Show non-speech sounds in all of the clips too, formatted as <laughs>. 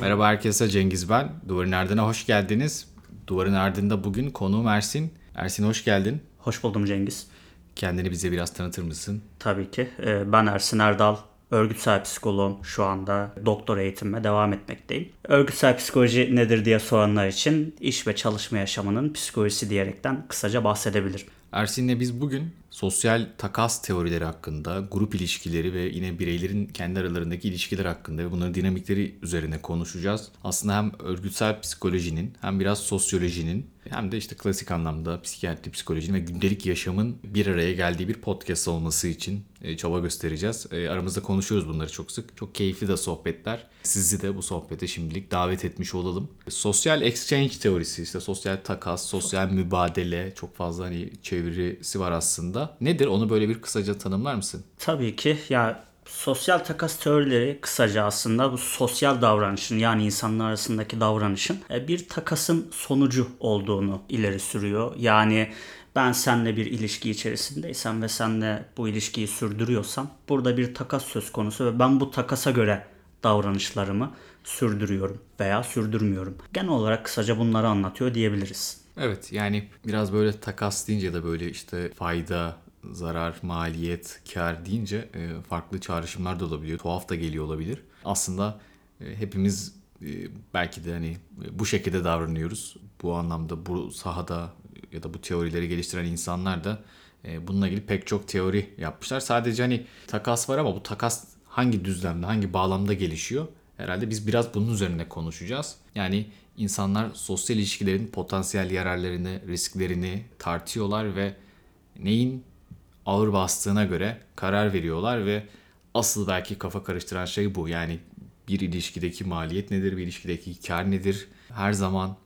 Merhaba herkese Cengiz ben. Duvarın Ardına hoş geldiniz. Duvarın Ardında bugün konuğum Ersin. Ersin hoş geldin. Hoş buldum Cengiz. Kendini bize biraz tanıtır mısın? Tabii ki. Ee, Ben Ersin Erdal. Örgütsel psikoloğum. Şu anda doktor eğitimime devam etmekteyim. Örgütsel psikoloji nedir diye soranlar için iş ve çalışma yaşamının psikolojisi diyerekten kısaca bahsedebilirim. Ersin'le biz bugün sosyal takas teorileri hakkında, grup ilişkileri ve yine bireylerin kendi aralarındaki ilişkiler hakkında ve bunların dinamikleri üzerine konuşacağız. Aslında hem örgütsel psikolojinin hem biraz sosyolojinin hem de işte klasik anlamda psikiyatri, psikolojinin ve gündelik yaşamın bir araya geldiği bir podcast olması için e, çaba göstereceğiz. E, Aramızda konuşuyoruz bunları çok sık. Çok keyifli de sohbetler. Sizi de bu sohbete şimdilik davet etmiş olalım. Sosyal exchange teorisi işte sosyal takas, sosyal mübadele çok fazla hani çevirisi var aslında. Nedir? Onu böyle bir kısaca tanımlar mısın? Tabii ki ya sosyal takas teorileri kısaca aslında bu sosyal davranışın yani insanlar arasındaki davranışın e, bir takasın sonucu olduğunu ileri sürüyor. Yani ben seninle bir ilişki içerisindeysem ve senle bu ilişkiyi sürdürüyorsam burada bir takas söz konusu ve ben bu takasa göre davranışlarımı sürdürüyorum veya sürdürmüyorum. Genel olarak kısaca bunları anlatıyor diyebiliriz. Evet yani biraz böyle takas deyince de böyle işte fayda, zarar, maliyet, kar deyince e, farklı çağrışımlar da olabiliyor. Tuhaf da geliyor olabilir. Aslında e, hepimiz e, belki de hani bu şekilde davranıyoruz. Bu anlamda bu sahada ya da bu teorileri geliştiren insanlar da bununla ilgili pek çok teori yapmışlar. Sadece hani takas var ama bu takas hangi düzlemde, hangi bağlamda gelişiyor? Herhalde biz biraz bunun üzerine konuşacağız. Yani insanlar sosyal ilişkilerin potansiyel yararlarını, risklerini tartıyorlar ve neyin ağır bastığına göre karar veriyorlar ve asıl belki kafa karıştıran şey bu. Yani bir ilişkideki maliyet nedir, bir ilişkideki kar nedir? Her zaman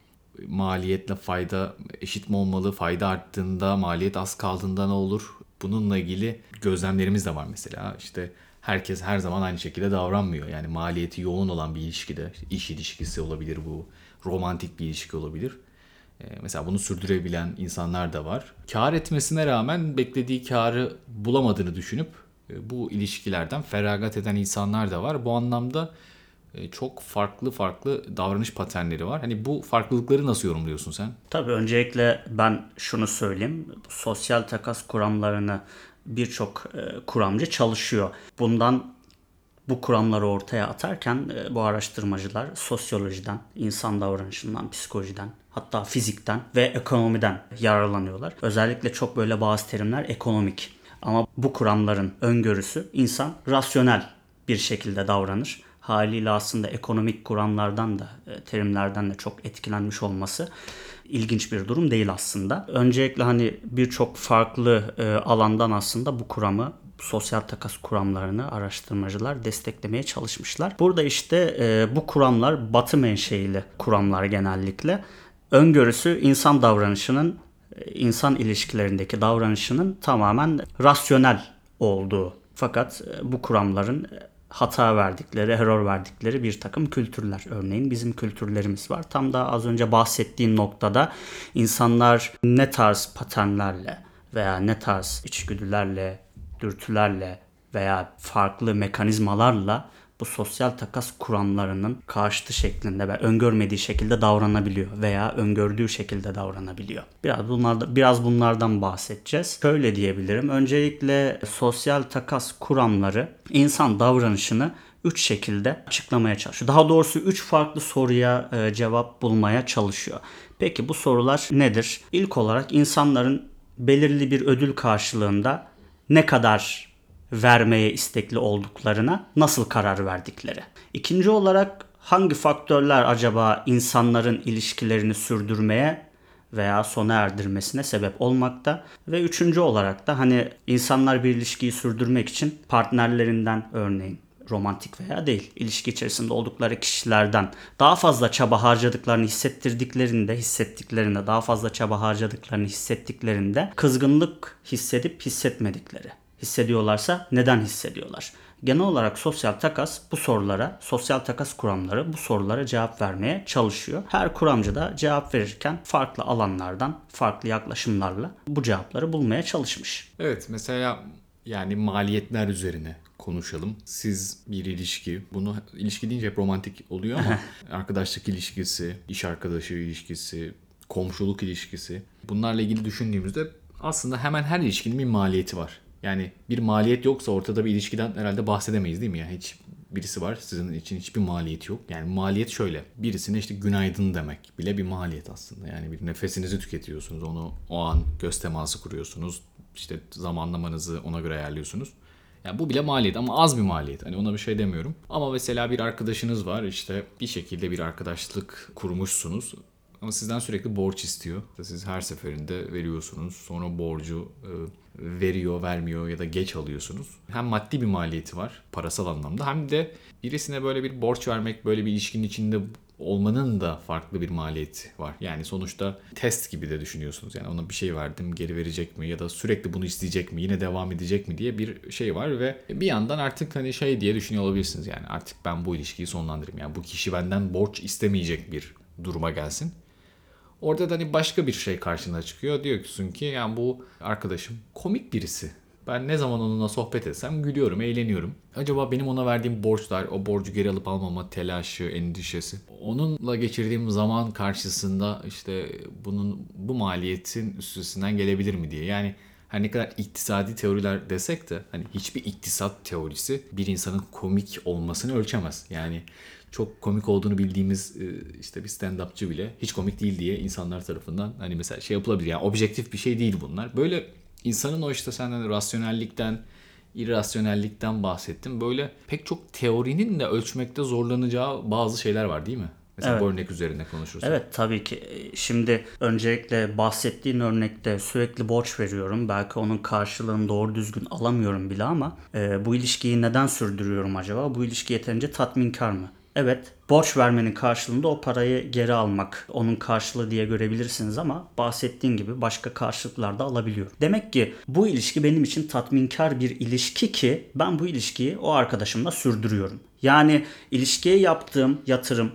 maliyetle fayda eşit mi olmalı? Fayda arttığında, maliyet az kaldığında ne olur? Bununla ilgili gözlemlerimiz de var mesela. İşte herkes her zaman aynı şekilde davranmıyor. Yani maliyeti yoğun olan bir ilişkide, işte iş ilişkisi olabilir bu, romantik bir ilişki olabilir. Ee, Mesela bunu sürdürebilen insanlar da var. Kar etmesine rağmen beklediği karı bulamadığını düşünüp e, bu ilişkilerden feragat eden insanlar da var. Bu anlamda e, çok farklı farklı davranış paternleri var. Hani bu farklılıkları nasıl yorumluyorsun sen? Tabii öncelikle ben şunu söyleyeyim. Sosyal takas kuramlarını birçok e, kuramcı çalışıyor. Bundan bu kuramları ortaya atarken e, bu araştırmacılar sosyolojiden, insan davranışından, psikolojiden, hatta fizikten ve ekonomiden yararlanıyorlar. Özellikle çok böyle bazı terimler ekonomik. Ama bu kuramların öngörüsü insan rasyonel bir şekilde davranır. Haliyle aslında ekonomik kuramlardan da e, terimlerden de çok etkilenmiş olması ilginç bir durum değil aslında. Öncelikle hani birçok farklı e, alandan aslında bu kuramı sosyal takas kuramlarını araştırmacılar desteklemeye çalışmışlar. Burada işte e, bu kuramlar batı menşeili kuramlar genellikle. Öngörüsü insan davranışının, e, insan ilişkilerindeki davranışının tamamen rasyonel olduğu. Fakat e, bu kuramların e, hata verdikleri, error verdikleri bir takım kültürler. Örneğin bizim kültürlerimiz var. Tam da az önce bahsettiğim noktada insanlar ne tarz paternlerle veya ne tarz içgüdülerle, dürtülerle veya farklı mekanizmalarla bu sosyal takas kuramlarının karşıtı şeklinde ve öngörmediği şekilde davranabiliyor veya öngördüğü şekilde davranabiliyor. Biraz bunlarda biraz bunlardan bahsedeceğiz. Şöyle diyebilirim. Öncelikle sosyal takas kuramları insan davranışını üç şekilde açıklamaya çalışıyor. Daha doğrusu üç farklı soruya e, cevap bulmaya çalışıyor. Peki bu sorular nedir? İlk olarak insanların belirli bir ödül karşılığında ne kadar vermeye istekli olduklarına nasıl karar verdikleri. İkinci olarak hangi faktörler acaba insanların ilişkilerini sürdürmeye veya sona erdirmesine sebep olmakta ve üçüncü olarak da hani insanlar bir ilişkiyi sürdürmek için partnerlerinden örneğin romantik veya değil ilişki içerisinde oldukları kişilerden daha fazla çaba harcadıklarını hissettirdiklerinde hissettiklerinde daha fazla çaba harcadıklarını hissettiklerinde kızgınlık hissedip hissetmedikleri hissediyorlarsa neden hissediyorlar? Genel olarak sosyal takas bu sorulara, sosyal takas kuramları bu sorulara cevap vermeye çalışıyor. Her kuramcı da cevap verirken farklı alanlardan, farklı yaklaşımlarla bu cevapları bulmaya çalışmış. Evet mesela yani maliyetler üzerine konuşalım. Siz bir ilişki, bunu ilişki deyince hep romantik oluyor ama <laughs> arkadaşlık ilişkisi, iş arkadaşı ilişkisi, komşuluk ilişkisi. Bunlarla ilgili düşündüğümüzde aslında hemen her ilişkinin bir maliyeti var. Yani bir maliyet yoksa ortada bir ilişkiden herhalde bahsedemeyiz değil mi? Yani hiç birisi var sizin için hiçbir maliyeti yok. Yani maliyet şöyle. Birisine işte günaydın demek bile bir maliyet aslında. Yani bir nefesinizi tüketiyorsunuz. Onu o an göz teması kuruyorsunuz. İşte zamanlamanızı ona göre ayarlıyorsunuz. Yani bu bile maliyet ama az bir maliyet. Hani ona bir şey demiyorum. Ama mesela bir arkadaşınız var işte bir şekilde bir arkadaşlık kurmuşsunuz. Ama sizden sürekli borç istiyor. Siz her seferinde veriyorsunuz. Sonra borcu e, veriyor, vermiyor ya da geç alıyorsunuz. Hem maddi bir maliyeti var parasal anlamda hem de birisine böyle bir borç vermek, böyle bir ilişkinin içinde olmanın da farklı bir maliyeti var. Yani sonuçta test gibi de düşünüyorsunuz. Yani ona bir şey verdim geri verecek mi ya da sürekli bunu isteyecek mi yine devam edecek mi diye bir şey var ve bir yandan artık hani şey diye düşünüyor olabilirsiniz. Yani artık ben bu ilişkiyi sonlandırayım. Yani bu kişi benden borç istemeyecek bir duruma gelsin. Orada da hani başka bir şey karşına çıkıyor. Diyorsun ki yani bu arkadaşım komik birisi. Ben ne zaman onunla sohbet etsem gülüyorum, eğleniyorum. Acaba benim ona verdiğim borçlar, o borcu geri alıp almama telaşı, endişesi. Onunla geçirdiğim zaman karşısında işte bunun bu maliyetin üstesinden gelebilir mi diye. Yani her ne kadar iktisadi teoriler desek de hani hiçbir iktisat teorisi bir insanın komik olmasını ölçemez. Yani çok komik olduğunu bildiğimiz e, işte bir stand-upçı bile hiç komik değil diye insanlar tarafından hani mesela şey yapılabilir. Yani objektif bir şey değil bunlar. Böyle insanın o işte senden rasyonellikten, irrasyonellikten bahsettim. Böyle pek çok teorinin de ölçmekte zorlanacağı bazı şeyler var değil mi? Mesela evet. bu örnek üzerinde konuşursak. Evet tabii ki. Şimdi öncelikle bahsettiğin örnekte sürekli borç veriyorum. Belki onun karşılığını doğru düzgün alamıyorum bile ama e, bu ilişkiyi neden sürdürüyorum acaba? Bu ilişki yeterince tatminkar mı? Evet, borç vermenin karşılığında o parayı geri almak onun karşılığı diye görebilirsiniz ama bahsettiğim gibi başka karşılıklar da alabiliyor. Demek ki bu ilişki benim için tatminkar bir ilişki ki ben bu ilişkiyi o arkadaşımla sürdürüyorum. Yani ilişkiye yaptığım yatırım,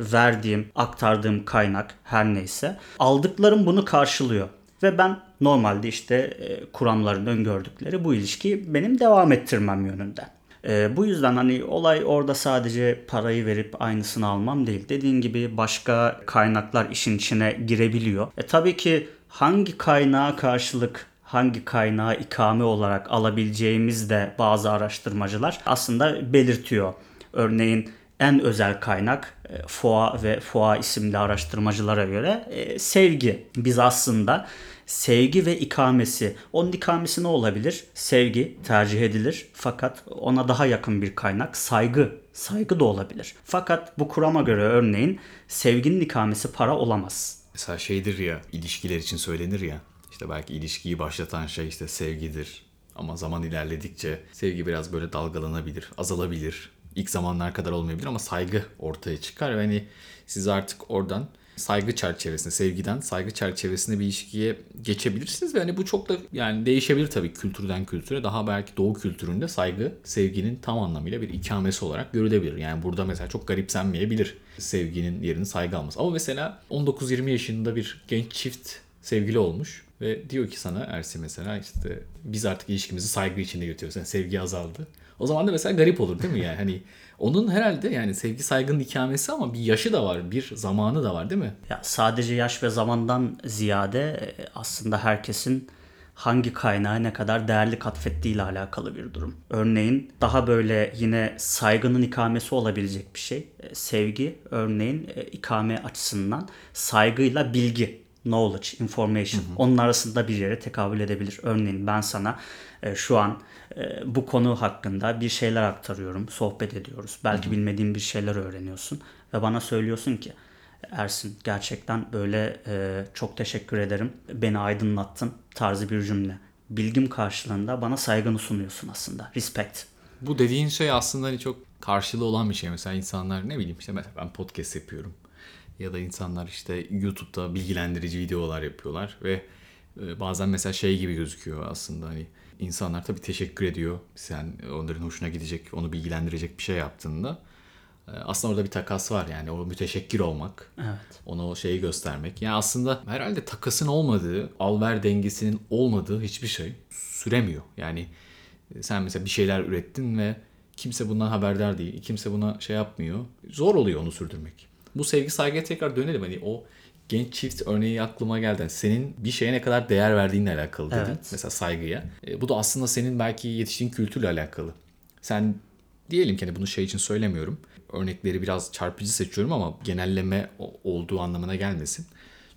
verdiğim, aktardığım kaynak her neyse aldıklarım bunu karşılıyor. Ve ben normalde işte e, kuramların öngördükleri bu ilişkiyi benim devam ettirmem yönünde. E, bu yüzden hani olay orada sadece parayı verip aynısını almam değil. Dediğin gibi başka kaynaklar işin içine girebiliyor. E tabii ki hangi kaynağa karşılık hangi kaynağı ikame olarak alabileceğimiz de bazı araştırmacılar aslında belirtiyor. Örneğin en özel kaynak e, FOA ve FOA isimli araştırmacılara göre e, sevgi. Biz aslında sevgi ve ikamesi. Onun ikamesi ne olabilir? Sevgi tercih edilir fakat ona daha yakın bir kaynak saygı. Saygı da olabilir. Fakat bu kurama göre örneğin sevginin ikamesi para olamaz. Mesela şeydir ya ilişkiler için söylenir ya işte belki ilişkiyi başlatan şey işte sevgidir. Ama zaman ilerledikçe sevgi biraz böyle dalgalanabilir, azalabilir. İlk zamanlar kadar olmayabilir ama saygı ortaya çıkar. Yani siz artık oradan saygı çerçevesinde, sevgiden saygı çerçevesinde bir ilişkiye geçebilirsiniz ve hani bu çok da yani değişebilir tabii kültürden kültüre. Daha belki doğu kültüründe saygı sevginin tam anlamıyla bir ikamesi olarak görülebilir. Yani burada mesela çok garipsenmeyebilir sevginin yerini saygı alması. Ama mesela 19-20 yaşında bir genç çift sevgili olmuş ve diyor ki sana Ersi mesela işte biz artık ilişkimizi saygı içinde yürütüyoruz. Yani sevgi azaldı. O zaman da mesela garip olur değil mi yani? Hani onun herhalde yani sevgi saygının ikamesi ama bir yaşı da var, bir zamanı da var değil mi? Ya sadece yaş ve zamandan ziyade e, aslında herkesin hangi kaynağı ne kadar değerli katfettiği ile alakalı bir durum. Örneğin daha böyle yine saygının ikamesi olabilecek bir şey. E, sevgi örneğin e, ikame açısından saygıyla bilgi knowledge, information hı hı. onun arasında bir yere tekabül edebilir. Örneğin ben sana e, şu an bu konu hakkında bir şeyler aktarıyorum, sohbet ediyoruz. Belki hı hı. bilmediğin bir şeyler öğreniyorsun ve bana söylüyorsun ki Ersin gerçekten böyle e, çok teşekkür ederim. Beni aydınlattın tarzı bir cümle. Bilgim karşılığında bana saygını sunuyorsun aslında. Respect. Bu dediğin şey aslında hani çok karşılığı olan bir şey. Mesela insanlar ne bileyim işte mesela ben podcast yapıyorum ya da insanlar işte YouTube'da bilgilendirici videolar yapıyorlar ve e, bazen mesela şey gibi gözüküyor aslında hani insanlar tabii teşekkür ediyor sen onların hoşuna gidecek onu bilgilendirecek bir şey yaptığında e, aslında orada bir takas var yani o müteşekkir olmak. Evet. Ona o şeyi göstermek. Yani aslında herhalde takasın olmadığı, al ver dengesinin olmadığı hiçbir şey süremiyor. Yani E, Sen mesela bir şeyler ürettin ve kimse bundan haberdar değil. Kimse buna şey yapmıyor. Zor oluyor onu sürdürmek. Bu sevgi saygıya tekrar dönelim. Hani o genç çift örneği aklıma geldi. Senin bir şeye ne kadar değer verdiğinle alakalı dedin. Evet. Mesela saygıya. E, bu da aslında senin belki yetiştiğin kültürle alakalı. Sen diyelim ki hani bunu şey için söylemiyorum. Örnekleri biraz çarpıcı seçiyorum ama genelleme olduğu anlamına gelmesin.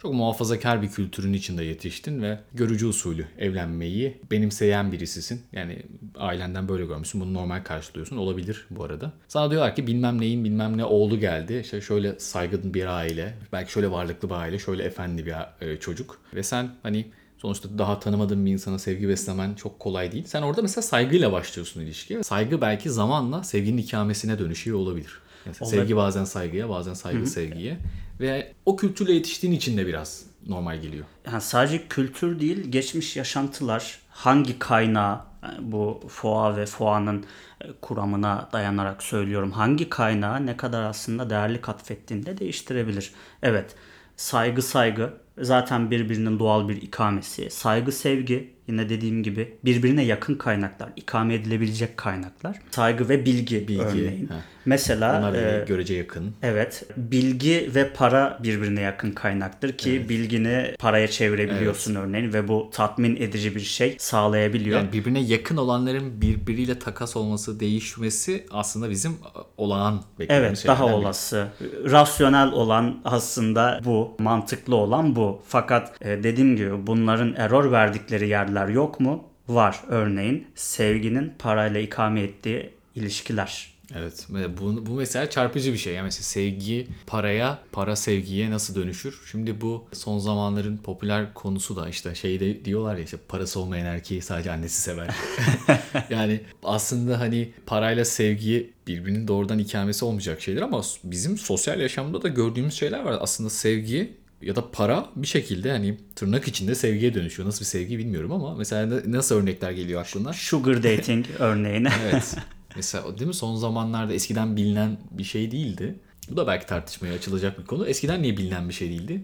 Çok muhafazakar bir kültürün içinde yetiştin ve görücü usulü evlenmeyi benimseyen birisisin. Yani ailenden böyle görmüşsün. Bunu normal karşılıyorsun. Olabilir bu arada. Sana diyorlar ki bilmem neyin bilmem ne oğlu geldi. İşte şöyle saygın bir aile. Belki şöyle varlıklı bir aile. Şöyle efendi bir e, çocuk. Ve sen hani Sonuçta daha tanımadığın bir insana sevgi beslemen çok kolay değil. Sen orada mesela saygıyla başlıyorsun ilişkiye. Saygı belki zamanla sevginin ikamesine dönüşüyor olabilir. Mesela Olabilir. sevgi bazen saygıya, bazen saygı sevgiye. Ve o kültürle yetiştiğin için de biraz normal geliyor. yani sadece kültür değil, geçmiş yaşantılar hangi kaynağı bu FOA ve FOA'nın e, kuramına dayanarak söylüyorum. Hangi kaynağı ne kadar aslında değerli katfettiğini de değiştirebilir. Evet, saygı saygı zaten birbirinin doğal bir ikamesi. Saygı sevgi yine dediğim gibi birbirine yakın kaynaklar, ikame edilebilecek kaynaklar. Saygı ve bilgi, Bilgi, örneğin. heh. Mesela Onlar e, görece yakın. Evet, bilgi ve para birbirine yakın kaynaktır ki bilgini paraya çevirebiliyorsun örneğin ve bu tatmin edici bir şey sağlayabiliyor. Yani birbirine yakın olanların birbiriyle takas olması, değişmesi aslında bizim olağan beklediğimiz Evet daha olası. Rasyonel olan aslında bu. Mantıklı olan bu. Fakat e, dediğim gibi bunların error verdikleri yerler yok mu? Var. Örneğin sevginin parayla ikame ettiği ilişkiler. Evet. ve Bu, bu mesela çarpıcı bir şey. Yani mesela sevgi paraya, para sevgiye nasıl dönüşür? Şimdi bu son zamanların popüler konusu da işte şey de diyorlar ya işte parası olmayan erkeği sadece annesi sever. <laughs> <laughs> yani aslında hani parayla sevgi birbirinin doğrudan ikamesi olmayacak şeyler ama bizim sosyal yaşamda da gördüğümüz şeyler var. Aslında sevgi ya da para bir şekilde hani tırnak içinde sevgiye dönüşüyor. Nasıl bir sevgi bilmiyorum ama mesela nasıl örnekler geliyor aklına? Sugar dating örneğin. Evet. <laughs> Mesela değil mi son zamanlarda eskiden bilinen bir şey değildi. Bu da belki tartışmaya açılacak bir konu. Eskiden niye bilinen bir şey değildi?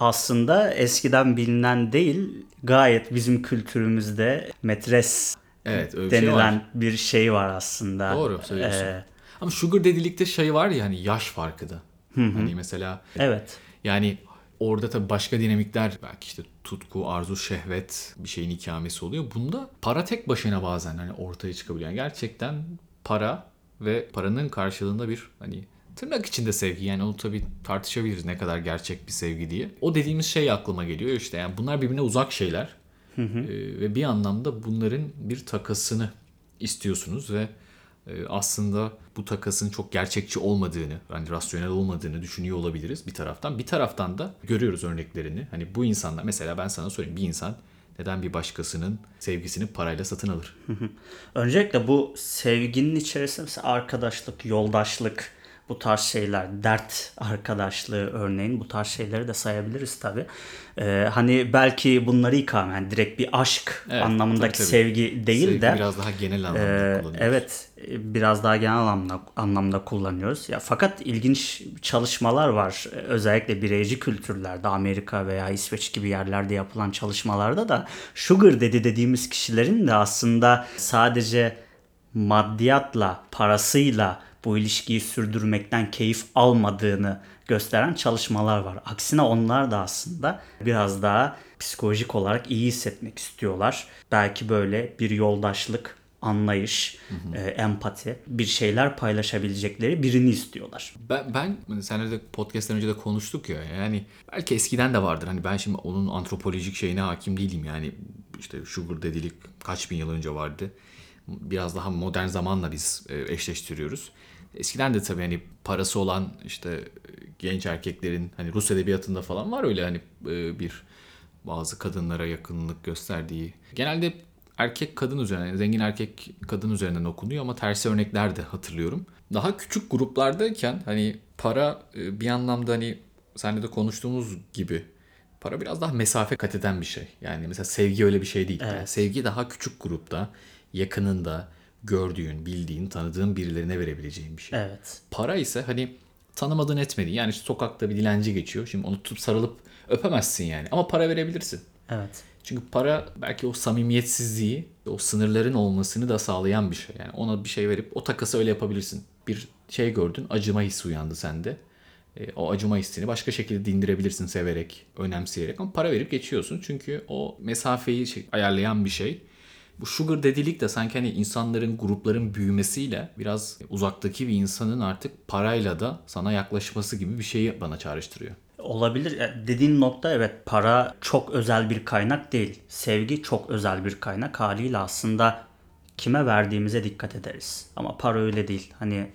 aslında eskiden bilinen değil gayet bizim kültürümüzde metres Evet öyle bir şey denilen var. bir şey var aslında. Doğru söylüyorsun. Ee, Ama sugar dedilikte şey var ya hani yaş farkı da. Hani mesela evet. yani orada tabii başka dinamikler belki işte tutku, arzu, şehvet bir şeyin ikamesi oluyor. Bunda para tek başına bazen hani ortaya çıkabiliyor. Yani gerçekten para ve paranın karşılığında bir hani tırnak içinde sevgi yani onu tabii tartışabiliriz ne kadar gerçek bir sevgi diye. O dediğimiz şey aklıma geliyor işte yani bunlar birbirine uzak şeyler. Ee, ve bir anlamda bunların bir takasını istiyorsunuz ve aslında bu takasın çok gerçekçi olmadığını, yani rasyonel olmadığını düşünüyor olabiliriz bir taraftan. Bir taraftan da görüyoruz örneklerini. Hani bu insanlar mesela ben sana sorayım bir insan neden bir başkasının sevgisini parayla satın alır? Öncelikle bu sevginin içerisinde mesela arkadaşlık, yoldaşlık bu tarz şeyler, dert arkadaşlığı örneğin bu tarz şeyleri de sayabiliriz tabi. hani belki bunları ikame, yani direkt bir aşk Evet, anlamındaki tabii, tabii. sevgi değil Sevgi de biraz daha genel anlamda Ee, kullanılıyor. evet e, biraz daha genel anlamda, anlamda kullanıyoruz. Ya fakat ilginç çalışmalar var. Ee, Özellikle bireyci kültürlerde Amerika veya İsveç gibi yerlerde yapılan çalışmalarda da sugar daddy dediğimiz kişilerin de aslında sadece maddiyatla, parasıyla bu ilişkiyi sürdürmekten keyif almadığını gösteren çalışmalar var. Aksine onlar da aslında biraz daha psikolojik olarak iyi hissetmek istiyorlar. Belki böyle bir yoldaşlık, anlayış, e, empati, bir şeyler paylaşabilecekleri birini istiyorlar. Ben, ben senle de podcast'ten önce de konuştuk ya yani belki eskiden de vardır hani ben şimdi onun antropolojik şeyine hakim değilim yani işte sugar dedilik kaç bin yıl önce vardı biraz daha modern zamanla biz e, eşleştiriyoruz. Eskiden de tabii hani parası olan işte genç erkeklerin hani Rus edebiyatında falan var öyle hani e, bir bazı kadınlara yakınlık gösterdiği. Genelde erkek kadın üzerine, zengin erkek kadın üzerinden okunuyor ama tersi örnekler de hatırlıyorum. Daha küçük gruplardayken hani para e, bir anlamda hani seninle de konuştuğumuz gibi para biraz daha mesafe kat eden bir şey. Yani mesela sevgi öyle bir şey değil. Yani sevgi daha küçük grupta, yakınında gördüğün, bildiğin, tanıdığın birilerine verebileceğin bir şey. Evet. Para ise hani tanımadığın etmediğin yani işte sokakta bir dilenci geçiyor. Şimdi onu tutup sarılıp öpemezsin yani ama para verebilirsin. Evet. Çünkü para belki o samimiyetsizliği, o sınırların olmasını da sağlayan bir şey. Yani ona bir şey verip o takası öyle yapabilirsin. Bir şey gördün, acıma hissi uyandı sende. E, o acıma hissini başka şekilde dindirebilirsin severek, önemseyerek ama para verip geçiyorsun. Çünkü o mesafeyi şey, ayarlayan bir şey. Bu sugar dedilik de sanki hani insanların, grupların büyümesiyle biraz uzaktaki bir insanın artık parayla da sana yaklaşması gibi bir şeyi bana çağrıştırıyor. Olabilir. Dediğin nokta evet para çok özel bir kaynak değil. Sevgi çok özel bir kaynak haliyle aslında kime verdiğimize dikkat ederiz. Ama para öyle değil. Hani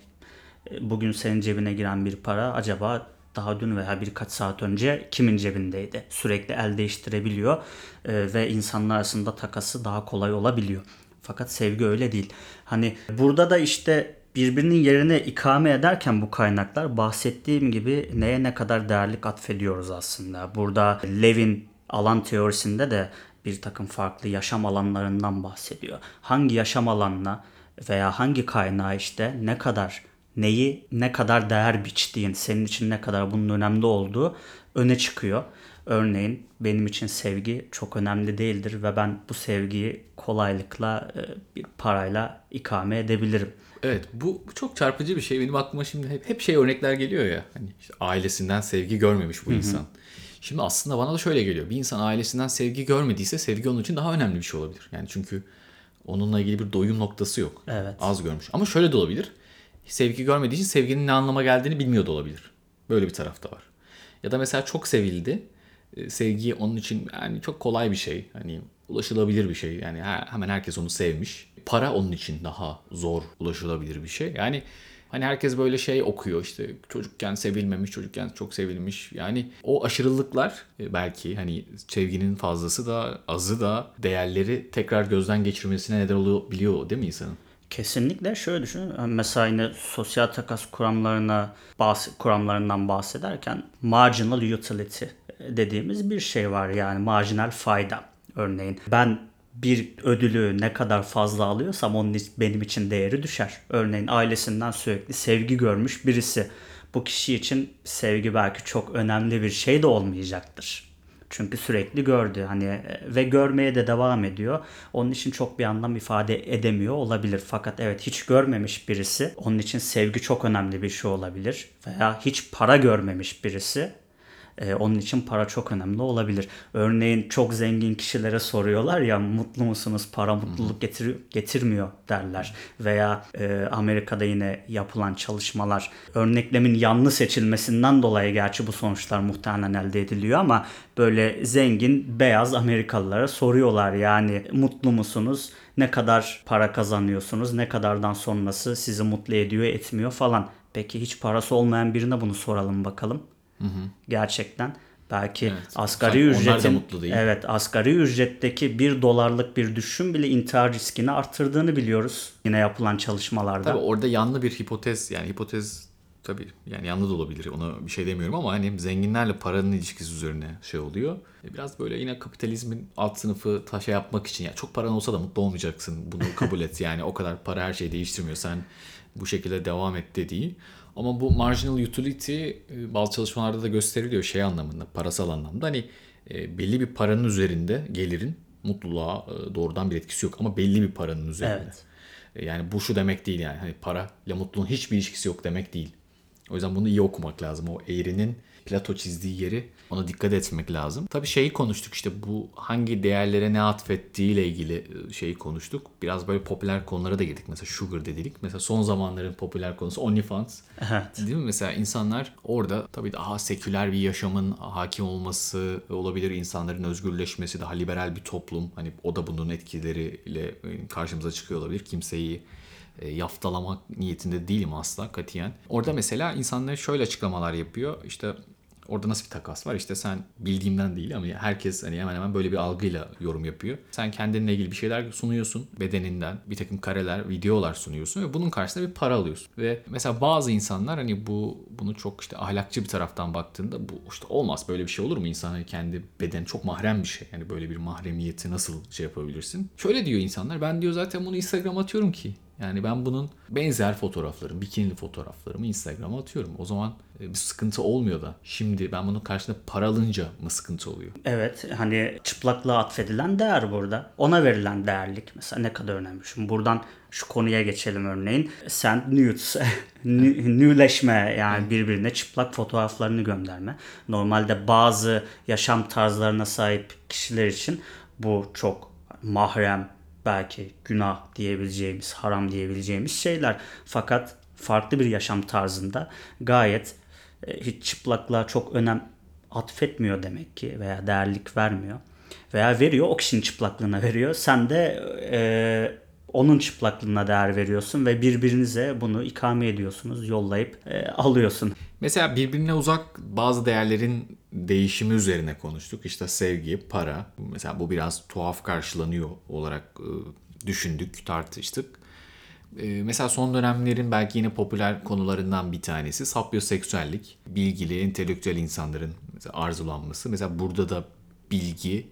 e, bugün senin cebine giren bir para acaba daha dün veya birkaç saat önce kimin cebindeydi? Sürekli el değiştirebiliyor e, ve insanlar arasında takası daha kolay olabiliyor. Fakat sevgi öyle değil. Hani burada da işte birbirinin yerine ikame ederken bu kaynaklar bahsettiğim gibi neye ne kadar değerlik atfediyoruz aslında. Burada Levin alan teorisinde de bir takım farklı yaşam alanlarından bahsediyor. Hangi yaşam alanına veya hangi kaynağı işte ne kadar neyi ne kadar değer biçtiğin, senin için ne kadar bunun önemli olduğu öne çıkıyor. Örneğin benim için sevgi çok önemli değildir ve ben bu sevgiyi kolaylıkla e, bir parayla ikame edebilirim. Evet bu çok çarpıcı bir şey. Benim aklıma şimdi hep, hep şey örnekler geliyor ya. Hani işte ailesinden sevgi görmemiş bu insan. Şimdi aslında bana da şöyle geliyor. Bir insan ailesinden sevgi görmediyse sevgi onun için daha önemli bir şey olabilir. Yani çünkü onunla ilgili bir doyum noktası yok. Evet. Az görmüş. Ama şöyle de olabilir. Sevgi görmediği için sevginin ne anlama geldiğini bilmiyor da olabilir. Böyle bir taraf da var. Ya da mesela çok sevildi. E, Sevgi onun için yani çok kolay bir şey. Hani ulaşılabilir bir şey. Yani he- hemen herkes onu sevmiş. Para onun için daha zor ulaşılabilir bir şey. Yani hani herkes böyle şey okuyor işte çocukken sevilmemiş, çocukken çok sevilmiş. Yani o aşırılıklar e, belki hani sevginin fazlası da azı da değerleri tekrar gözden geçirmesine neden olabiliyor değil mi insanın? Kesinlikle şöyle düşün. Mesela yine sosyal takas kuramlarına bahs kuramlarından bahsederken marginal utility dediğimiz bir şey var yani marjinal fayda. Örneğin ben bir ödülü ne kadar fazla alıyorsam onun benim için değeri düşer. Örneğin ailesinden sürekli sevgi görmüş birisi. Bu kişi için sevgi belki çok önemli bir şey de olmayacaktır. Çünkü sürekli gördü hani e, ve görmeye de devam ediyor. Onun için çok bir anlam ifade edemiyor olabilir. Fakat evet hiç görmemiş birisi onun için sevgi çok önemli bir şey olabilir. Veya hiç para görmemiş birisi e, onun için para çok önemli olabilir. Örneğin çok zengin kişilere soruyorlar ya mutlu musunuz? Para mutluluk getir getirmiyor derler. Veya e, Amerika'da yine yapılan çalışmalar örneklemin yanlış seçilmesinden dolayı gerçi bu sonuçlar muhtemelen elde ediliyor ama böyle zengin beyaz Amerikalılara soruyorlar yani mutlu musunuz? Ne kadar para kazanıyorsunuz? Ne kadardan sonrası sizi mutlu ediyor, etmiyor falan. Peki hiç parası olmayan birine bunu soralım bakalım. Gerçekten belki Evet. asgari ücretin mutlu değil. evet asgari ücretteki bir dolarlık bir düşün bile intihar riskini arttırdığını biliyoruz. Yine yapılan çalışmalarda. Tabii orada yanlı bir hipotez yani hipotez tabii yani yanlı da olabilir ona bir şey demiyorum ama hani zenginlerle paranın ilişkisi üzerine şey oluyor. E, Biraz böyle yine kapitalizmin alt sınıfı ta şey yapmak için yani çok paran olsa da mutlu olmayacaksın bunu kabul et <laughs> yani o kadar para her şeyi değiştirmiyor sen bu şekilde devam et dediği. Ama bu marginal utility e, bazı çalışmalarda da gösteriliyor şey anlamında parasal anlamda hani e, belli bir paranın üzerinde gelirin mutluluğa doğrudan bir etkisi yok ama belli bir paranın üzerinde. Evet. Yani bu şu demek değil yani hani parayla mutluluğun hiçbir ilişkisi yok demek değil. O yüzden bunu iyi okumak lazım. O eğrinin Plato çizdiği yeri ona dikkat etmek lazım. Tabii şeyi konuştuk işte bu hangi değerlere ne atfettiğiyle ilgili e, şeyi konuştuk. Biraz böyle popüler konulara da girdik. Mesela sugar dedik. Mesela son zamanların popüler konusu OnlyFans. Evet. Değil mi? Mesela insanlar orada tabii daha seküler bir yaşamın hakim olması olabilir. insanların özgürleşmesi, daha liberal bir toplum. Hani o da bunun etkileriyle karşımıza çıkıyor olabilir. Kimseyi yaftalamak niyetinde değilim asla katiyen. Orada mesela insanlar şöyle açıklamalar yapıyor. İşte Orada nasıl bir takas var? İşte sen bildiğimden değil ama herkes hani hemen hemen böyle bir algıyla yorum yapıyor. Sen kendinle ilgili bir şeyler sunuyorsun. Bedeninden bir takım kareler, videolar sunuyorsun ve bunun karşısında bir para alıyorsun. Ve mesela bazı insanlar hani bu bunu çok işte ahlakçı bir taraftan baktığında bu işte olmaz böyle bir şey olur mu? İnsan hani kendi bedeni çok mahrem bir şey. Yani böyle bir mahremiyeti nasıl şey yapabilirsin? Şöyle diyor insanlar ben diyor zaten bunu Instagram atıyorum ki. Yani ben bunun benzer fotoğraflarımı, bikinili fotoğraflarımı Instagram'a atıyorum. O zaman e, bir sıkıntı olmuyor da. Şimdi ben bunun karşısında para alınca mı sıkıntı oluyor? Evet hani çıplaklığa atfedilen değer burada. Ona verilen değerlik mesela ne kadar önemli. Şimdi buradan şu konuya geçelim örneğin. Sen nudes, <laughs> nü- nüleşme yani birbirine çıplak fotoğraflarını gönderme. Normalde bazı yaşam tarzlarına sahip kişiler için bu çok mahrem, belki günah diyebileceğimiz, haram diyebileceğimiz şeyler. Fakat farklı bir yaşam tarzında gayet e, hiç çıplaklığa çok önem atfetmiyor demek ki veya değerlik vermiyor. Veya veriyor o kişinin çıplaklığına veriyor. Sen de e, onun çıplaklığına değer veriyorsun ve birbirinize bunu ikame ediyorsunuz, yollayıp e, alıyorsun. Mesela birbirine uzak bazı değerlerin değişimi üzerine konuştuk. İşte sevgi, para. Mesela bu biraz tuhaf karşılanıyor olarak e, düşündük, tartıştık. E, Mesela son dönemlerin belki yine popüler konularından bir tanesi sapyoseksüellik. Bilgili, entelektüel insanların arzulanması. Mesela burada da bilgi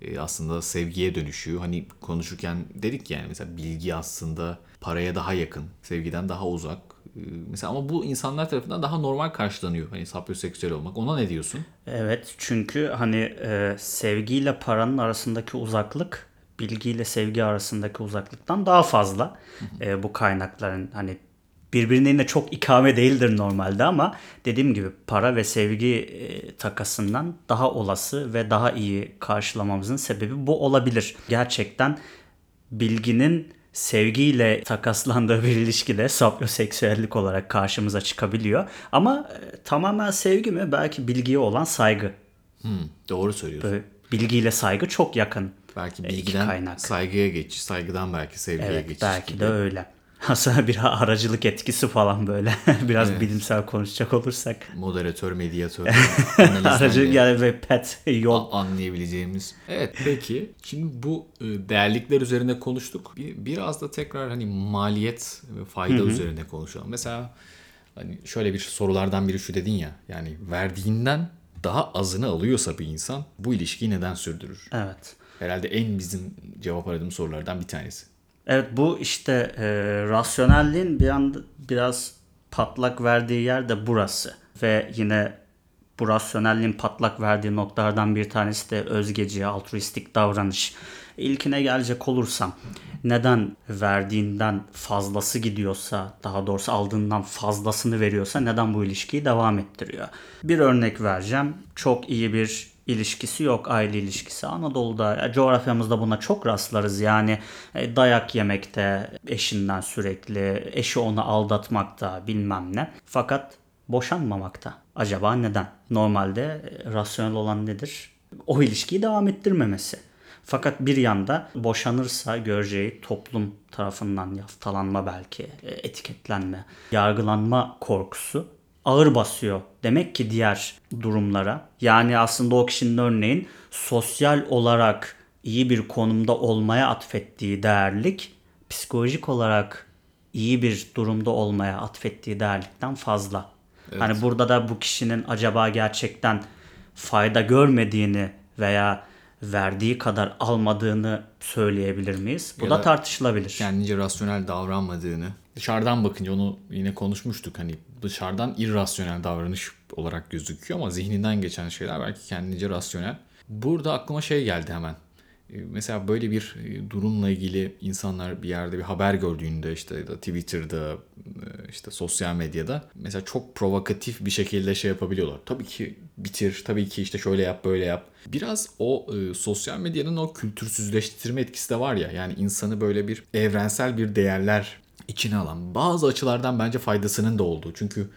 e, aslında sevgiye dönüşüyor. Hani konuşurken dedik yani mesela bilgi aslında paraya daha yakın, sevgiden daha uzak. E, Mesela ama bu insanlar tarafından daha normal karşılanıyor. Hani sapyoseksüel olmak. Ona ne diyorsun? Evet çünkü hani e, sevgiyle paranın arasındaki uzaklık bilgiyle sevgi arasındaki uzaklıktan daha fazla. E, bu kaynakların hani birbirine çok ikame değildir normalde ama dediğim gibi para ve sevgi e, takasından daha olası ve daha iyi karşılamamızın sebebi bu olabilir. Gerçekten bilginin sevgiyle takaslandığı bir ilişkide sapyoseksüellik olarak karşımıza çıkabiliyor. Ama e, tamamen sevgi mi? Belki bilgiye olan saygı. Hmm, doğru söylüyorsun. Böyle bilgiyle saygı çok yakın. belki e, bilgiden kaynak. saygıya geçiş, saygıdan belki sevgiye Evet, geçiş. belki gibi. de öyle. Aslında <laughs> bir aracılık etkisi falan böyle. <laughs> Biraz bilimsel konuşacak olursak. Moderatör, medyatör, <laughs> Aracılık yani ve pet yol. anlayabileceğimiz. Evet peki şimdi bu e, değerlikler üzerine konuştuk. Bir, biraz da tekrar hani maliyet ve fayda üzerine konuşalım. Mesela hani şöyle bir sorulardan biri şu dedin ya yani verdiğinden daha azını alıyorsa bir insan bu ilişkiyi neden sürdürür? Evet. Herhalde en bizim cevap aradığımız sorulardan bir tanesi. Evet bu işte e, rasyonelliğin bir anda biraz patlak verdiği yer de burası. Ve yine bu rasyonelliğin patlak verdiği noktalardan bir tanesi de özgeci, altruistik davranış. İlkine gelecek olursam neden verdiğinden fazlası gidiyorsa daha doğrusu aldığından fazlasını veriyorsa neden bu ilişkiyi devam ettiriyor? Bir örnek vereceğim. Çok iyi bir ilişkisi yok aile ilişkisi. Anadolu'da ya coğrafyamızda buna çok rastlarız. Yani e, dayak yemekte eşinden sürekli, eşi onu aldatmakta bilmem ne. Fakat boşanmamakta. Acaba neden? Normalde e, rasyonel olan nedir? O ilişkiyi devam ettirmemesi. Fakat bir yanda boşanırsa göreceği toplum tarafından yaftalanma belki, e, etiketlenme, yargılanma korkusu ağır basıyor. Demek ki diğer durumlara. Yani aslında o kişinin örneğin sosyal olarak iyi bir konumda olmaya atfettiği değerlik psikolojik olarak iyi bir durumda olmaya atfettiği değerlikten fazla. Hani burada da bu kişinin acaba gerçekten fayda görmediğini veya verdiği kadar almadığını söyleyebilir miyiz? Bu Ya da da tartışılabilir. kendince rasyonel davranmadığını dışarıdan bakınca onu yine konuşmuştuk hani dışarıdan irrasyonel davranış olarak gözüküyor ama zihninden geçen şeyler belki kendince rasyonel. Burada aklıma şey geldi hemen. Ee, Mesela böyle bir e, durumla ilgili insanlar bir yerde bir haber gördüğünde işte ya da Twitter'da e, işte sosyal medyada mesela çok provokatif bir şekilde şey yapabiliyorlar. Tabii ki bitir, tabii ki işte şöyle yap, böyle yap. Biraz o e, sosyal medyanın o kültürsüzleştirme etkisi de var ya. Yani insanı böyle bir evrensel bir değerler içine alan bazı açılardan bence faydasının da olduğu. Çünkü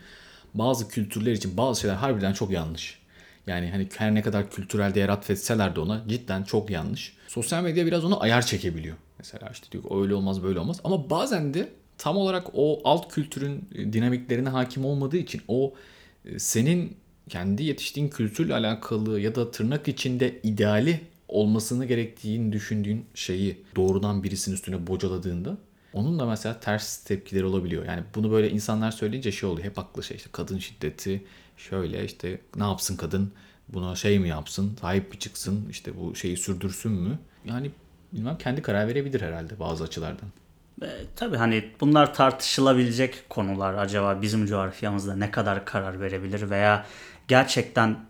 bazı kültürler için bazı şeyler harbiden çok yanlış. Yani hani her ne kadar kültürel değer atfetseler de ona cidden çok yanlış. Sosyal medya biraz onu ayar çekebiliyor. Mesela işte diyor öyle olmaz böyle olmaz. Ama bazen de tam olarak o alt kültürün e, dinamiklerine hakim olmadığı için o e, senin kendi yetiştiğin kültürle alakalı ya da tırnak içinde ideali olmasını gerektiğini düşündüğün şeyi doğrudan birisinin üstüne bocaladığında onun da mesela ters tepkileri olabiliyor. Yani bunu böyle insanlar söyleyince şey oluyor. Hep aklı şey işte kadın şiddeti şöyle işte ne yapsın kadın buna şey mi yapsın sahip mi çıksın işte bu şeyi sürdürsün mü? Yani bilmem kendi karar verebilir herhalde bazı açılardan. E, tabii hani bunlar tartışılabilecek konular. Acaba bizim coğrafyamızda ne kadar karar verebilir veya gerçekten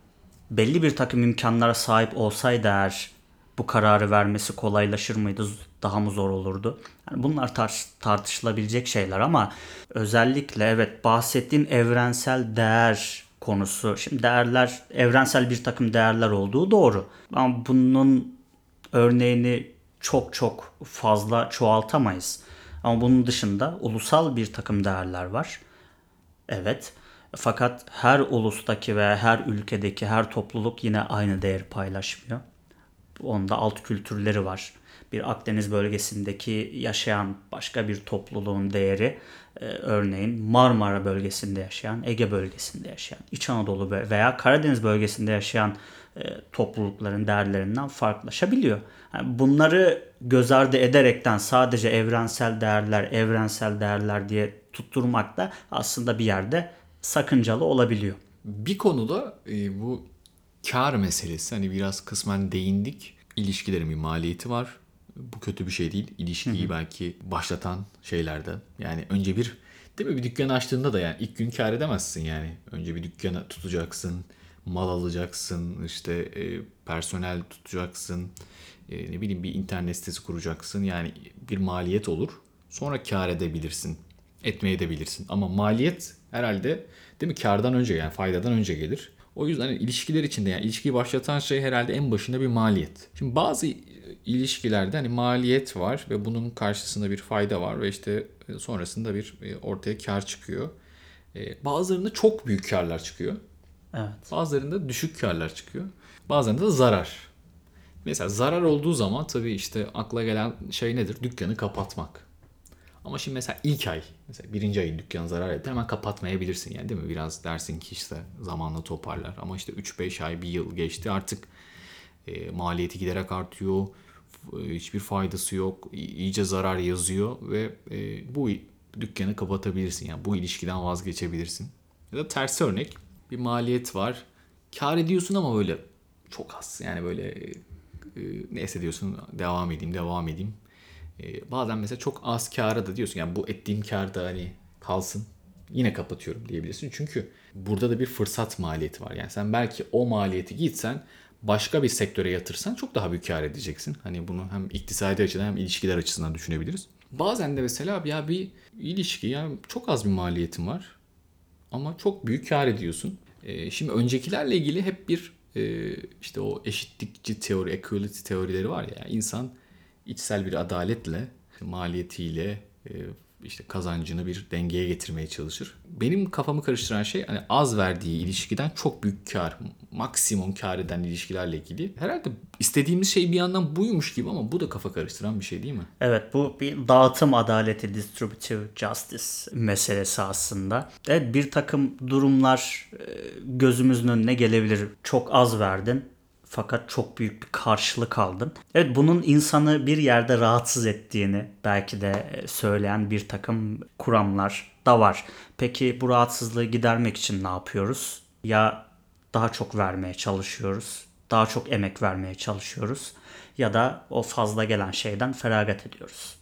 belli bir takım imkanlara sahip olsaydı eğer bu kararı vermesi kolaylaşır mıydı? Daha mı zor olurdu? Yani bunlar tar- tartışılabilecek şeyler ama özellikle evet bahsettiğin evrensel değer konusu. Şimdi değerler evrensel bir takım değerler olduğu doğru. Ama bunun örneğini çok çok fazla çoğaltamayız. Ama bunun dışında ulusal bir takım değerler var. Evet. Fakat her ulustaki ve her ülkedeki her topluluk yine aynı değer paylaşmıyor. Onda alt kültürleri var. Bir Akdeniz bölgesindeki yaşayan başka bir topluluğun değeri e, örneğin Marmara bölgesinde yaşayan, Ege bölgesinde yaşayan, İç Anadolu veya Karadeniz bölgesinde yaşayan e, toplulukların değerlerinden farklılaşabiliyor. Bunları göz ardı ederekten sadece evrensel değerler, evrensel değerler diye tutturmak da aslında bir yerde sakıncalı olabiliyor. Bir konuda e, bu kar meselesi hani biraz kısmen değindik. İlişkilerin bir maliyeti var. Bu kötü bir şey değil. İlişkiyi Hı-hı. belki başlatan şeylerde. Yani önce bir değil mi bir dükkan açtığında da yani ilk gün kar edemezsin yani. Önce bir dükkanı tutacaksın, mal alacaksın, işte e, personel tutacaksın, e, ne bileyim bir internet sitesi kuracaksın. Yani bir maliyet olur. Sonra kar edebilirsin. Etmeye edebilirsin. Ama maliyet herhalde değil mi kardan önce yani faydadan önce gelir. O yüzden hani ilişkiler içinde yani ilişkiyi başlatan şey herhalde en başında bir maliyet. Şimdi bazı ilişkilerde hani maliyet var ve bunun karşısında bir fayda var ve işte e, sonrasında bir e, ortaya kar çıkıyor. E, bazılarında çok büyük karlar çıkıyor. Evet. Bazılarında düşük karlar çıkıyor. Bazılarında da zarar. Mesela zarar olduğu zaman tabii işte akla gelen şey nedir? Dükkanı kapatmak. Ama şimdi mesela ilk ay, mesela birinci ayın dükkan zarar etti hemen kapatmayabilirsin yani değil mi? Biraz dersin ki işte zamanla toparlar. Ama işte 3-5 ay, bir yıl geçti artık e, maliyeti giderek artıyor. Hiçbir faydası yok. iyice zarar yazıyor ve e, bu dükkanı kapatabilirsin. Yani bu ilişkiden vazgeçebilirsin. Ya da tersi örnek bir maliyet var. Kar ediyorsun ama böyle çok az. Yani böyle e, neyse diyorsun devam edeyim devam edeyim. E, bazen mesela çok az kâra da diyorsun yani bu ettiğim kar da hani kalsın yine kapatıyorum diyebilirsin. Çünkü burada da bir fırsat maliyeti var. Yani sen belki o maliyeti gitsen başka bir sektöre yatırsan çok daha büyük kar edeceksin. Hani bunu hem iktisadi açıdan hem ilişkiler açısından düşünebiliriz. Bazen de mesela ya bir ilişki yani çok az bir maliyetin var ama çok büyük kar ediyorsun. E, şimdi öncekilerle ilgili hep bir e, işte o eşitlikçi teori, equality teorileri var ya. İnsan içsel bir adaletle, maliyetiyle, e, işte kazancını bir dengeye getirmeye çalışır. Benim kafamı karıştıran şey hani az verdiği ilişkiden çok büyük kar, maksimum kar eden ilişkilerle ilgili. Herhalde istediğimiz şey bir yandan buymuş gibi ama bu da kafa karıştıran bir şey değil mi? Evet bu bir dağıtım adaleti, distributive justice meselesi aslında. Evet bir takım durumlar e, gözümüzün önüne gelebilir. Çok az verdin fakat çok büyük bir karşılık aldın. Evet bunun insanı bir yerde rahatsız ettiğini belki de e, söyleyen bir takım kuramlar da var. Peki bu rahatsızlığı gidermek için ne yapıyoruz? Ya daha çok vermeye çalışıyoruz, daha çok emek vermeye çalışıyoruz ya da o fazla gelen şeyden feragat ediyoruz.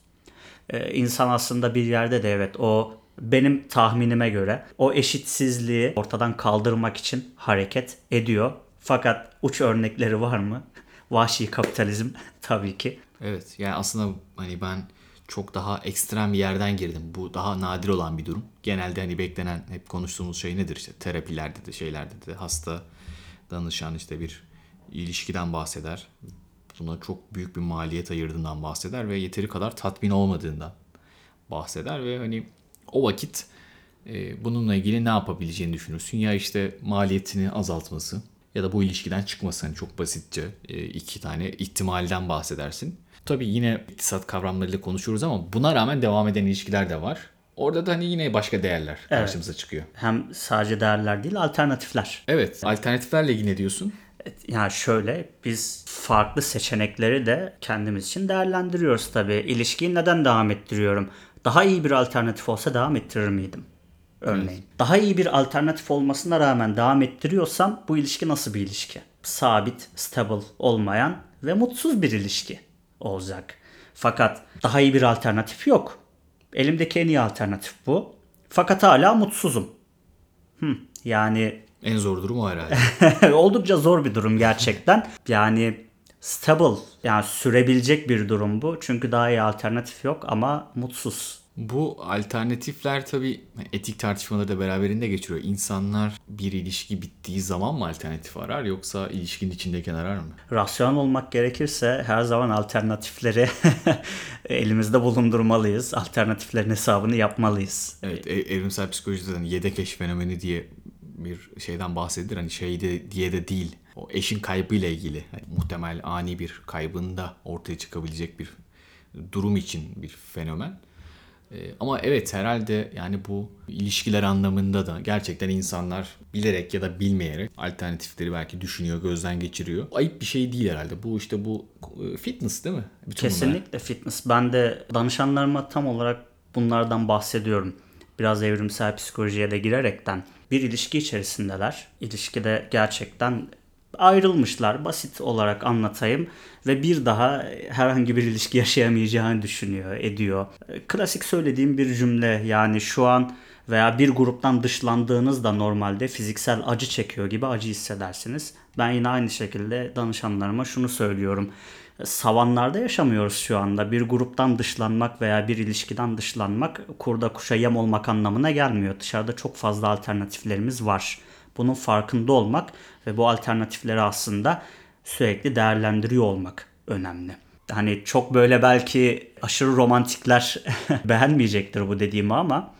Ee, insan aslında bir yerde de evet o benim tahminime göre o eşitsizliği ortadan kaldırmak için hareket ediyor fakat uç örnekleri var mı? Vahşi kapitalizm <laughs> tabii ki. Evet yani aslında hani ben çok daha ekstrem bir yerden girdim. Bu daha nadir olan bir durum. Genelde hani beklenen hep konuştuğumuz şey nedir işte terapilerde de şeylerde de hasta danışan işte bir ilişkiden bahseder. Buna çok büyük bir maliyet ayırdığından bahseder ve yeteri kadar tatmin olmadığından bahseder ve hani o vakit e, bununla ilgili ne yapabileceğini düşünürsün. Ya işte maliyetini azaltması ya da bu ilişkiden çıkması hani çok basitçe e, iki tane ihtimalden bahsedersin. Tabii yine iktisat kavramlarıyla konuşuyoruz ama buna rağmen devam eden ilişkiler de var. Orada da hani yine başka değerler evet. karşımıza çıkıyor. Hem sadece değerler değil alternatifler. Evet alternatiflerle ilgili ne diyorsun? Yani şöyle biz farklı seçenekleri de kendimiz için değerlendiriyoruz tabii. İlişkiyi neden devam ettiriyorum? Daha iyi bir alternatif olsa devam ettirir miydim? Örneğin. Evet. Daha iyi bir alternatif olmasına rağmen devam ettiriyorsam bu ilişki nasıl bir ilişki? Sabit, stable olmayan ve mutsuz bir ilişki olacak. Fakat daha iyi bir alternatif yok. Elimdeki en iyi alternatif bu. Fakat hala mutsuzum. Hmm, yani En zor durum o herhalde. <laughs> oldukça zor bir durum gerçekten. <laughs> Yani stable yani sürebilecek bir durum bu. Çünkü daha iyi alternatif yok ama mutsuz. Bu alternatifler tabii etik tartışmaları da beraberinde geçiriyor. İnsanlar bir ilişki bittiği zaman mı alternatif arar yoksa ilişkinin içindeyken arar mı? Rasyonel olmak gerekirse her zaman alternatifleri <laughs> elimizde bulundurmalıyız. Alternatiflerin hesabını yapmalıyız. Evet, e- evrimsel psikolojide de hani yedek eş fenomeni diye bir şeyden bahsedilir. Hani şey de, diye de değil. O eşin kaybıyla ilgili hani muhtemel ani bir kaybında ortaya çıkabilecek bir durum için bir fenomen. Ee, ama evet herhalde yani bu ilişkiler anlamında da gerçekten insanlar bilerek ya da bilmeyerek alternatifleri belki düşünüyor, gözden geçiriyor. Ayıp bir şey değil herhalde. Bu işte bu e, fitness değil mi? Bütün bunlar. Kesinlikle fitness. Ben de danışanlarıma tam olarak bunlardan bahsediyorum. Biraz evrimsel psikolojiye de girerekten bir ilişki içerisindeler. İlişkide gerçekten ayrılmışlar. Basit olarak anlatayım ve bir daha herhangi bir ilişki yaşayamayacağını düşünüyor, ediyor. Klasik söylediğim bir cümle yani şu an veya bir gruptan dışlandığınızda normalde fiziksel acı çekiyor gibi acı hissedersiniz. Ben yine aynı şekilde danışanlarıma şunu söylüyorum. Savanlarda yaşamıyoruz şu anda. Bir gruptan dışlanmak veya bir ilişkiden dışlanmak kurda kuşa yem olmak anlamına gelmiyor. Dışarıda çok fazla alternatiflerimiz var. Bunun farkında olmak ve bu alternatifleri aslında sürekli değerlendiriyor olmak önemli. Hani çok böyle belki aşırı romantikler <laughs> beğenmeyecektir bu dediğimi ama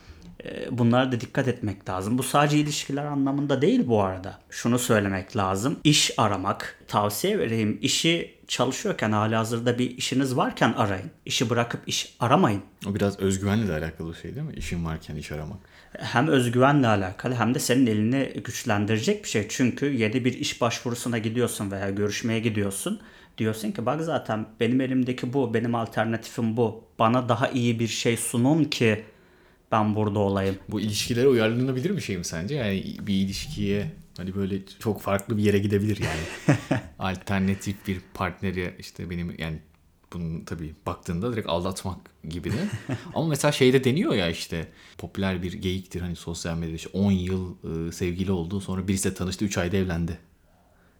e, bunlara da dikkat etmek lazım. Bu sadece ilişkiler anlamında değil bu arada. Şunu söylemek lazım. İş aramak. Tavsiye vereyim. İşi çalışıyorken halihazırda bir işiniz varken arayın. İşi bırakıp iş aramayın. O biraz özgüvenle de alakalı bir şey değil mi? İşin varken iş aramak. Hem özgüvenle alakalı hem de senin elini güçlendirecek bir şey. Çünkü yeni bir iş başvurusuna gidiyorsun veya görüşmeye gidiyorsun. Diyorsun ki bak zaten benim elimdeki bu, benim alternatifim bu. Bana daha iyi bir şey sunun ki ben burada olayım. Bu ilişkilere uyarlanabilir bir şey mi sence? Yani bir ilişkiye hani böyle çok farklı bir yere gidebilir yani. <laughs> Alternatif bir partneri işte benim yani bunun tabii baktığında direkt aldatmak gibi de. <laughs> Ama mesela şeyde deniyor ya işte popüler bir geyiktir hani sosyal medyada işte 10 yıl e, sevgili oldu sonra birisiyle tanıştı 3 ayda evlendi.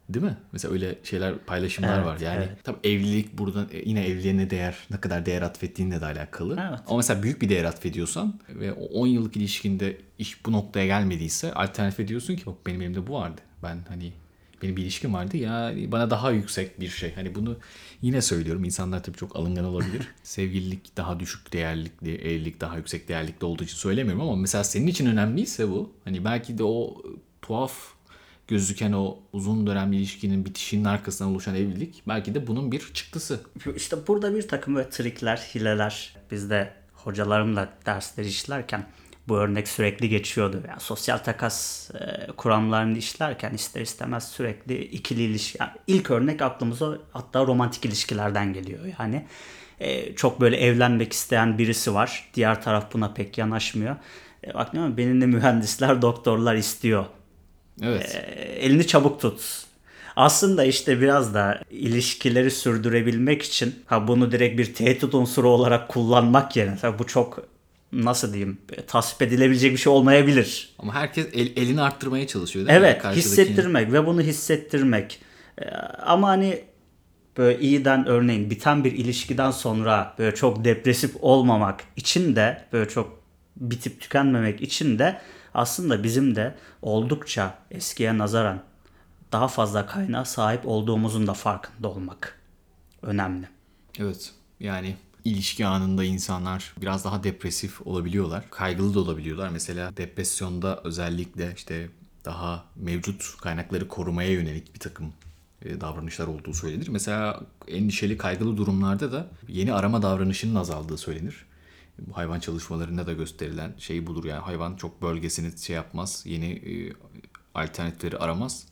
Değil mi? Mesela öyle şeyler paylaşımlar Evet, var. Yani evet. tabii evlilik burada e, yine evliliğe ne değer, ne kadar değer atfettiğinle de alakalı. Evet. Ama mesela büyük bir değer atfediyorsan ve o 10 yıllık ilişkinde iş bu noktaya gelmediyse alternatif ediyorsun ki bak benim elimde bu vardı. Ben hani benim bir ilişkim vardı ya bana daha yüksek bir şey. Hani bunu yine söylüyorum. İnsanlar tabii çok alıngan olabilir. <laughs> Sevgililik daha düşük değerlikli, evlilik daha yüksek değerlikli olduğu için söylemiyorum ama mesela senin için önemliyse bu hani belki de o tuhaf gözüken o uzun dönemli ilişkinin bitişinin arkasından oluşan evlilik belki de bunun bir çıktısı. İşte burada bir takım böyle trikler, hileler biz de hocalarımla dersleri işlerken bu örnek sürekli geçiyordu. Yani sosyal takas e, kuramlarını işlerken ister istemez sürekli ikili ilişki. yani ilk örnek aklımıza hatta romantik ilişkilerden geliyor. Yani e, çok böyle evlenmek isteyen birisi var. Diğer taraf buna pek yanaşmıyor. E, bak ne benim de mühendisler, doktorlar istiyor Evet. e, elini çabuk tut. Aslında işte biraz da ilişkileri sürdürebilmek için ha bunu direkt bir tehdit unsuru olarak kullanmak yerine tabii bu çok nasıl diyeyim tasvip edilebilecek bir şey olmayabilir. Ama herkes el- elini arttırmaya çalışıyor değil mi? Evet hissettirmek ve bunu hissettirmek. Ee, Ama hani böyle iyiden örneğin biten bir ilişkiden sonra böyle çok depresif olmamak için de böyle çok bitip tükenmemek için de aslında bizim de oldukça eskiye nazaran daha fazla kaynağa sahip olduğumuzun da farkında olmak önemli. Evet. Yani ilişki anında insanlar biraz daha depresif olabiliyorlar. Kaygılı da olabiliyorlar. Mesela depresyonda özellikle işte daha mevcut kaynakları korumaya yönelik bir takım e, davranışlar olduğu söylenir. Mesela endişeli kaygılı durumlarda da yeni arama davranışının azaldığı söylenir. Bu hayvan çalışmalarında da gösterilen şey budur yani hayvan çok bölgesini şey yapmaz, yeni e, alternatifleri aramaz.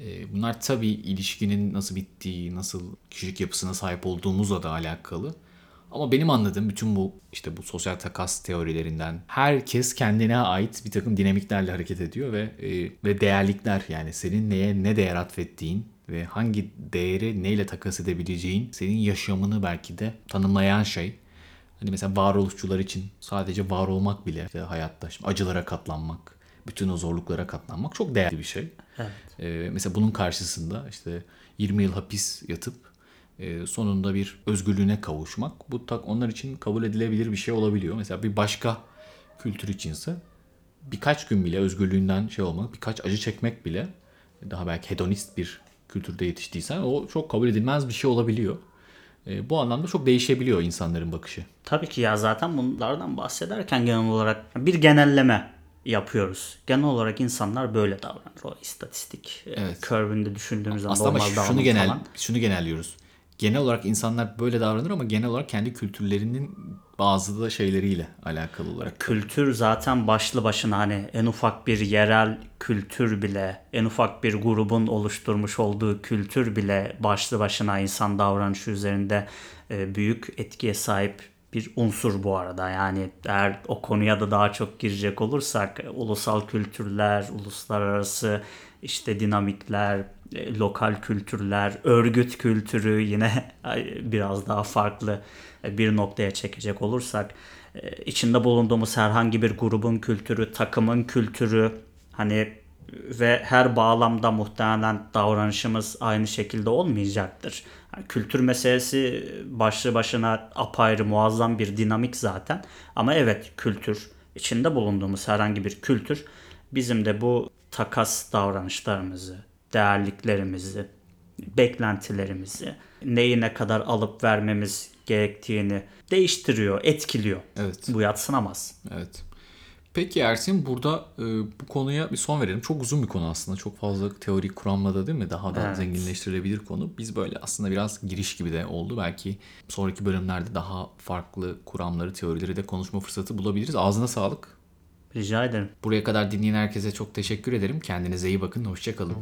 E, Bunlar tabii ilişkinin nasıl bittiği, nasıl kişilik yapısına sahip olduğumuzla da alakalı. Ama benim anladığım bütün bu işte bu sosyal takas teorilerinden herkes kendine ait bir takım dinamiklerle hareket ediyor ve e, ve değerlikler yani senin neye ne değer atfettiğin ve hangi değeri neyle takas edebileceğin senin yaşamını belki de tanımlayan şey. Hani mesela varoluşçular için sadece var olmak bile işte hayatta şimdi acılara katlanmak, bütün o zorluklara katlanmak çok değerli bir şey. Evet. Ee, mesela bunun karşısında işte 20 yıl hapis yatıp sonunda bir özgürlüğüne kavuşmak bu tak onlar için kabul edilebilir bir şey olabiliyor. Mesela bir başka kültür içinse birkaç gün bile özgürlüğünden şey olmak, birkaç acı çekmek bile daha belki hedonist bir kültürde yetiştiysen o çok kabul edilmez bir şey olabiliyor. E, bu anlamda çok değişebiliyor insanların bakışı. Tabii ki ya zaten bunlardan bahsederken genel olarak bir genelleme yapıyoruz. Genel olarak insanlar böyle davranır. O istatistik evet. Evet. curve'ünde düşündüğümüz zaman normal şunu davranım genel falan. şunu genelliyoruz. Genel olarak insanlar böyle davranır ama genel olarak kendi kültürlerinin bazı da şeyleriyle alakalı olarak. Kültür zaten başlı başına hani en ufak bir yerel kültür bile, en ufak bir grubun oluşturmuş olduğu kültür bile başlı başına insan davranışı üzerinde e, büyük etkiye sahip bir unsur bu arada. Yani eğer o konuya da daha çok girecek olursak e, ulusal kültürler, uluslararası işte dinamikler, e, lokal kültürler, örgüt kültürü yine <laughs> biraz daha farklı e, bir noktaya çekecek olursak içinde bulunduğumuz herhangi bir grubun kültürü, takımın kültürü hani ve her bağlamda muhtemelen davranışımız aynı şekilde olmayacaktır. Yani kültür meselesi başlı başına apayrı muazzam bir dinamik zaten. Ama evet kültür, içinde bulunduğumuz herhangi bir kültür bizim de bu takas davranışlarımızı, değerliklerimizi, beklentilerimizi, neyi ne kadar alıp vermemiz gerektiğini değiştiriyor, etkiliyor. Evet. Bu yatsınamaz. Evet. Peki Ersin burada e, bu konuya bir son verelim. Çok uzun bir konu aslında. Çok fazla teorik kuramla da değil mi? Daha da Evet. zenginleştirilebilir konu. Biz böyle aslında biraz giriş gibi de oldu. Belki sonraki bölümlerde daha farklı kuramları, teorileri de konuşma fırsatı bulabiliriz. Ağzına sağlık. Rica ederim. Buraya kadar dinleyen herkese çok teşekkür ederim. Kendinize iyi bakın. Hoşçakalın.